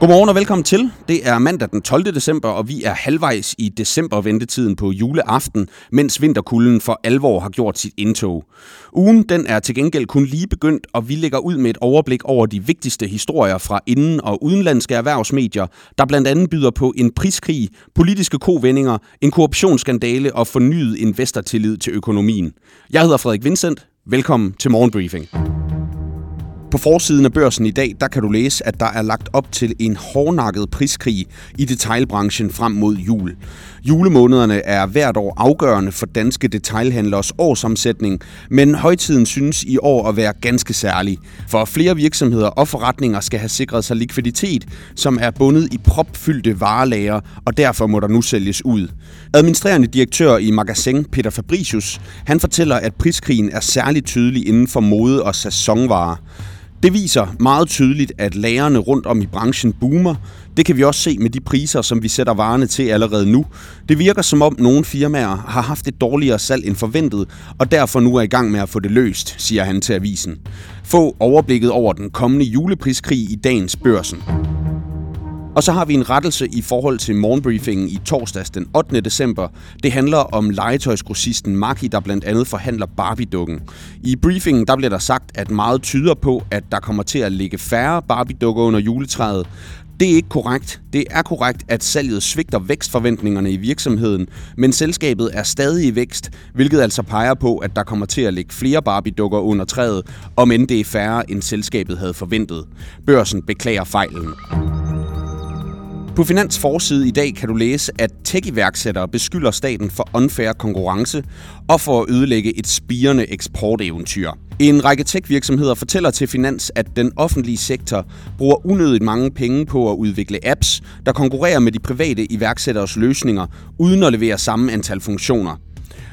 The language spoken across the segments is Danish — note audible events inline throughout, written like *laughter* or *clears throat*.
Godmorgen og velkommen til. Det er mandag den 12. december, og vi er halvvejs i december-ventetiden på juleaften, mens vinterkulden for alvor har gjort sit indtog. Ugen den er til gengæld kun lige begyndt, og vi lægger ud med et overblik over de vigtigste historier fra inden- og udenlandske erhvervsmedier, der blandt andet byder på en priskrig, politiske kovendinger, en korruptionsskandale og fornyet investortillid til økonomien. Jeg hedder Frederik Vincent. Velkommen til Morgenbriefing. På forsiden af børsen i dag, der kan du læse, at der er lagt op til en hårdnakket priskrig i detailbranchen frem mod jul. Julemånederne er hvert år afgørende for danske detailhandlers årsomsætning, men højtiden synes i år at være ganske særlig. For flere virksomheder og forretninger skal have sikret sig likviditet, som er bundet i propfyldte varelager, og derfor må der nu sælges ud. Administrerende direktør i Magasin, Peter Fabricius, han fortæller, at priskrigen er særligt tydelig inden for mode- og sæsonvarer. Det viser meget tydeligt, at lagerne rundt om i branchen boomer. Det kan vi også se med de priser, som vi sætter varerne til allerede nu. Det virker som om nogle firmaer har haft et dårligere salg end forventet, og derfor nu er i gang med at få det løst, siger han til avisen. Få overblikket over den kommende julepriskrig i dagens børsen. Og så har vi en rettelse i forhold til morgenbriefingen i torsdags den 8. december. Det handler om legetøjsgrossisten Maki, der blandt andet forhandler Barbie-dukken. I briefingen der bliver der sagt, at meget tyder på, at der kommer til at ligge færre Barbie-dukker under juletræet. Det er ikke korrekt. Det er korrekt, at salget svigter vækstforventningerne i virksomheden, men selskabet er stadig i vækst, hvilket altså peger på, at der kommer til at ligge flere Barbie-dukker under træet, om end det er færre, end selskabet havde forventet. Børsen beklager fejlen. På Finans forside i dag kan du læse, at tech-iværksættere beskylder staten for unfair konkurrence og for at ødelægge et spirende eksporteventyr. En række tech-virksomheder fortæller til Finans, at den offentlige sektor bruger unødigt mange penge på at udvikle apps, der konkurrerer med de private iværksætteres løsninger, uden at levere samme antal funktioner.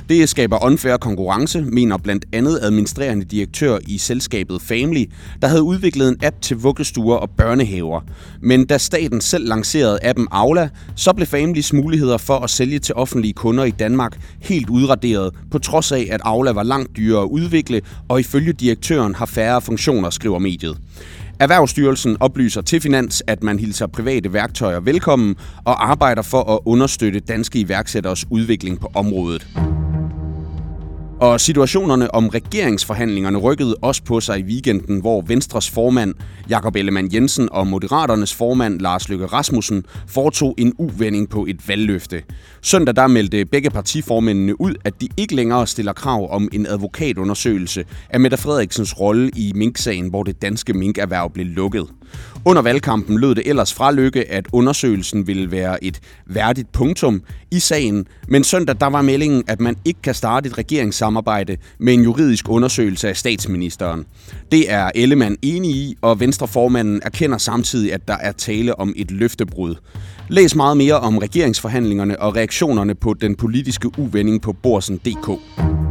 Det skaber unfair konkurrence, mener blandt andet administrerende direktør i selskabet Family, der havde udviklet en app til vuggestuer og børnehaver. Men da staten selv lancerede appen Aula, så blev Families muligheder for at sælge til offentlige kunder i Danmark helt udraderet, på trods af, at Aula var langt dyrere at udvikle, og ifølge direktøren har færre funktioner, skriver mediet. Erhvervsstyrelsen oplyser til Finans, at man hilser private værktøjer velkommen og arbejder for at understøtte danske iværksætteres udvikling på området. Og situationerne om regeringsforhandlingerne rykkede også på sig i weekenden, hvor Venstres formand Jakob Ellemann Jensen og Moderaternes formand Lars Løkke Rasmussen foretog en uvending på et valgløfte. Søndag der meldte begge partiformændene ud, at de ikke længere stiller krav om en advokatundersøgelse af Mette Frederiksens rolle i minksagen, hvor det danske minkerhverv blev lukket. Under valgkampen lød det ellers fra Lykke, at undersøgelsen ville være et værdigt punktum i sagen, men søndag der var meldingen, at man ikke kan starte et regeringssamarbejde med en juridisk undersøgelse af statsministeren. Det er Ellemann enig i, og Venstreformanden erkender samtidig, at der er tale om et løftebrud. Læs meget mere om regeringsforhandlingerne og reaktionerne på den politiske uvending på borsen.dk.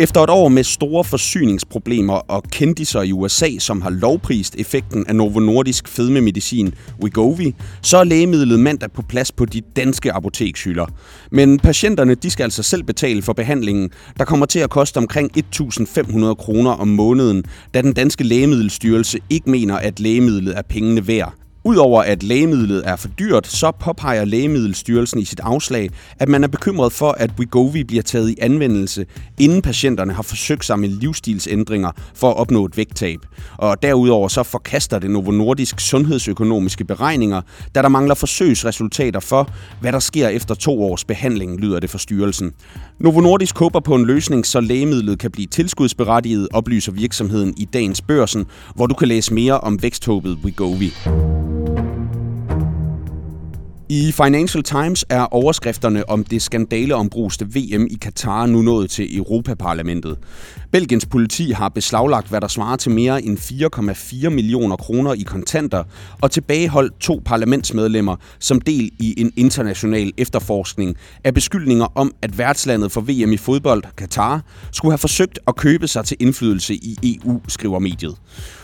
Efter et år med store forsyningsproblemer og kendiser i USA, som har lovprist effekten af Novo Nordisk fedmemedicin Wegovy, så er lægemidlet mandag på plads på de danske apotekshylder. Men patienterne de skal altså selv betale for behandlingen, der kommer til at koste omkring 1.500 kroner om måneden, da den danske lægemiddelstyrelse ikke mener, at lægemidlet er pengene værd. Udover at lægemidlet er for dyrt, så påpeger Lægemiddelstyrelsen i sit afslag, at man er bekymret for, at Wegovy bliver taget i anvendelse, inden patienterne har forsøgt sig med livsstilsændringer for at opnå et vægttab. Og derudover så forkaster det Novo Nordisk sundhedsøkonomiske beregninger, da der mangler forsøgsresultater for, hvad der sker efter to års behandling, lyder det for styrelsen. Novo Nordisk håber på en løsning, så lægemidlet kan blive tilskudsberettiget, oplyser virksomheden i dagens børsen, hvor du kan læse mere om væksthåbet Wegovy. I Financial Times er overskrifterne om det skandaleombruste VM i Katar nu nået til Europaparlamentet. Belgiens politi har beslaglagt, hvad der svarer til mere end 4,4 millioner kroner i kontanter, og tilbageholdt to parlamentsmedlemmer som del i en international efterforskning af beskyldninger om, at værtslandet for VM i fodbold, Katar, skulle have forsøgt at købe sig til indflydelse i EU, skriver mediet.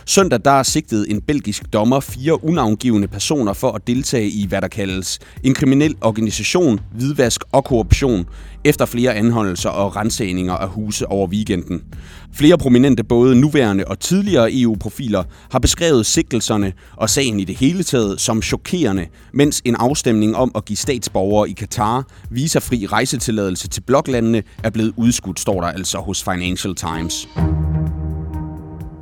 Søndag der sigtede en belgisk dommer fire unavngivende personer for at deltage i, hvad der kaldes en kriminel organisation, hvidvask og korruption, efter flere anholdelser og rensagninger af huse over weekenden. Flere prominente både nuværende og tidligere EU-profiler har beskrevet sigtelserne og sagen i det hele taget som chokerende, mens en afstemning om at give statsborgere i Katar visafri rejsetilladelse til bloklandene er blevet udskudt, står der altså hos Financial Times.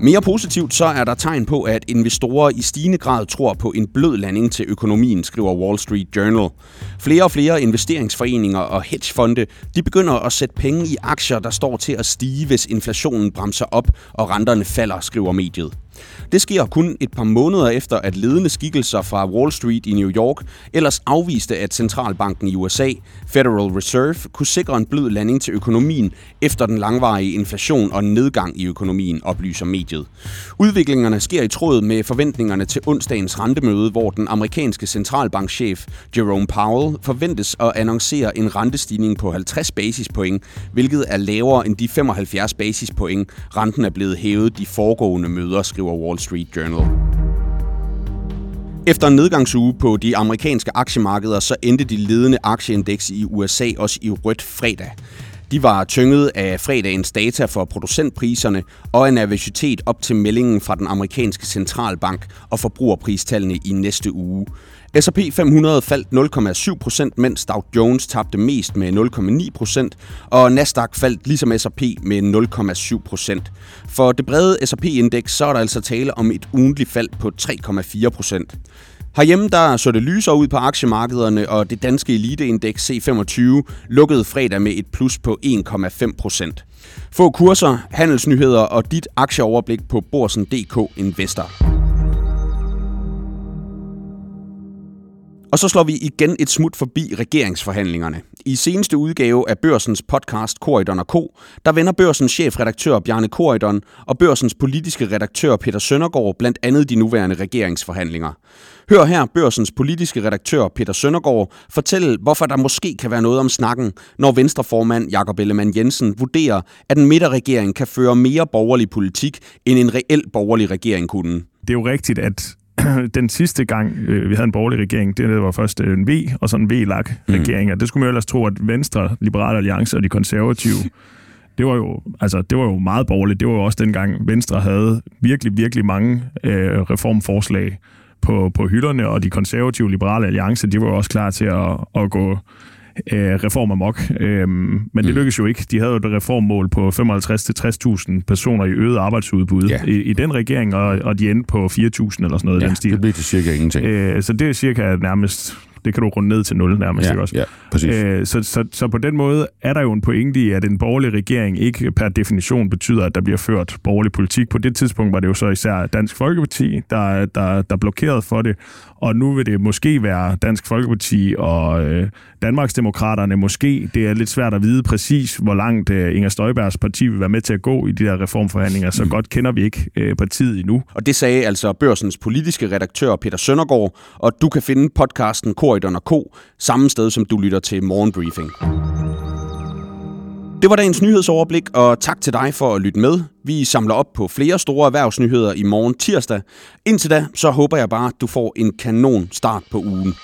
Mere positivt så er der tegn på, at investorer i stigende grad tror på en blød landing til økonomien, skriver Wall Street Journal. Flere og flere investeringsforeninger og hedgefonde de begynder at sætte penge i aktier, der står til at stige, hvis inflationen bremser op og renterne falder, skriver mediet. Det sker kun et par måneder efter, at ledende skikkelser fra Wall Street i New York ellers afviste, at centralbanken i USA, Federal Reserve, kunne sikre en blød landing til økonomien efter den langvarige inflation og nedgang i økonomien, oplyser mediet. Udviklingerne sker i tråd med forventningerne til onsdagens rentemøde, hvor den amerikanske centralbankchef Jerome Powell forventes at annoncere en rentestigning på 50 basispoint, hvilket er lavere end de 75 basispoint, renten er blevet hævet de foregående møder, skriver skriver Wall Street Journal. Efter en nedgangsuge på de amerikanske aktiemarkeder, så endte de ledende aktieindeks i USA også i rødt fredag. De var tynget af fredagens data for producentpriserne og en nervøsitet op til meldingen fra den amerikanske centralbank og forbrugerpristallene i næste uge. S&P 500 faldt 0,7%, mens Dow Jones tabte mest med 0,9%, og Nasdaq faldt ligesom S&P med 0,7%. For det brede S&P-indeks så er der altså tale om et ugentligt fald på 3,4%. Herhjemme der så det lysere ud på aktiemarkederne, og det danske eliteindeks C25 lukkede fredag med et plus på 1,5 procent. Få kurser, handelsnyheder og dit aktieoverblik på Borsen.dk Investor. Og så slår vi igen et smut forbi regeringsforhandlingerne. I seneste udgave af Børsens podcast Korridon og Co., der vender Børsens chefredaktør Bjarne Korridon og Børsens politiske redaktør Peter Søndergaard blandt andet de nuværende regeringsforhandlinger. Hør her Børsens politiske redaktør Peter Søndergaard fortælle, hvorfor der måske kan være noget om snakken, når Venstreformand Jakob Ellemann Jensen vurderer, at en midterregering kan føre mere borgerlig politik, end en reel borgerlig regering kunne. Det er jo rigtigt, at *clears throat* den sidste gang, øh, vi havde en borgerlig regering, det var først øh, en V, og så en V-lak regering, mm. og det skulle man jo ellers tro, at Venstre, Liberale Alliance og de konservative, *laughs* det var jo, altså, det var jo meget borgerligt. Det var jo også dengang, Venstre havde virkelig, virkelig mange øh, reformforslag på, på hylderne, og de konservative Liberale Alliance, de var jo også klar til at, at gå øh, reform amok. Øh, men det mm. lykkedes jo ikke. De havde jo et reformmål på 55-60.000 personer i øget arbejdsudbud ja. i, i den regering, og, og de endte på 4.000 eller sådan noget ja, den stil. det blev til cirka ingenting. Øh, så det er cirka nærmest det kan du runde ned til nul nærmest, ja, ikke også? Ja, præcis. Øh, så, så, så på den måde er der jo en pointe i, at en borgerlig regering ikke per definition betyder, at der bliver ført borgerlig politik. På det tidspunkt var det jo så især Dansk Folkeparti, der, der, der blokerede for det, og nu vil det måske være Dansk Folkeparti og øh, Danmarksdemokraterne måske. Det er lidt svært at vide præcis, hvor langt øh, Inger Støjbergs parti vil være med til at gå i de der reformforhandlinger, så mm. godt kender vi ikke øh, partiet endnu. Og det sagde altså Børsens politiske redaktør Peter Søndergaard, og du kan finde podcasten Korridon og Ko samme sted, som du lytter til Morgenbriefing. Det var dagens nyhedsoverblik, og tak til dig for at lytte med. Vi samler op på flere store erhvervsnyheder i morgen tirsdag. Indtil da, så håber jeg bare, at du får en kanon start på ugen.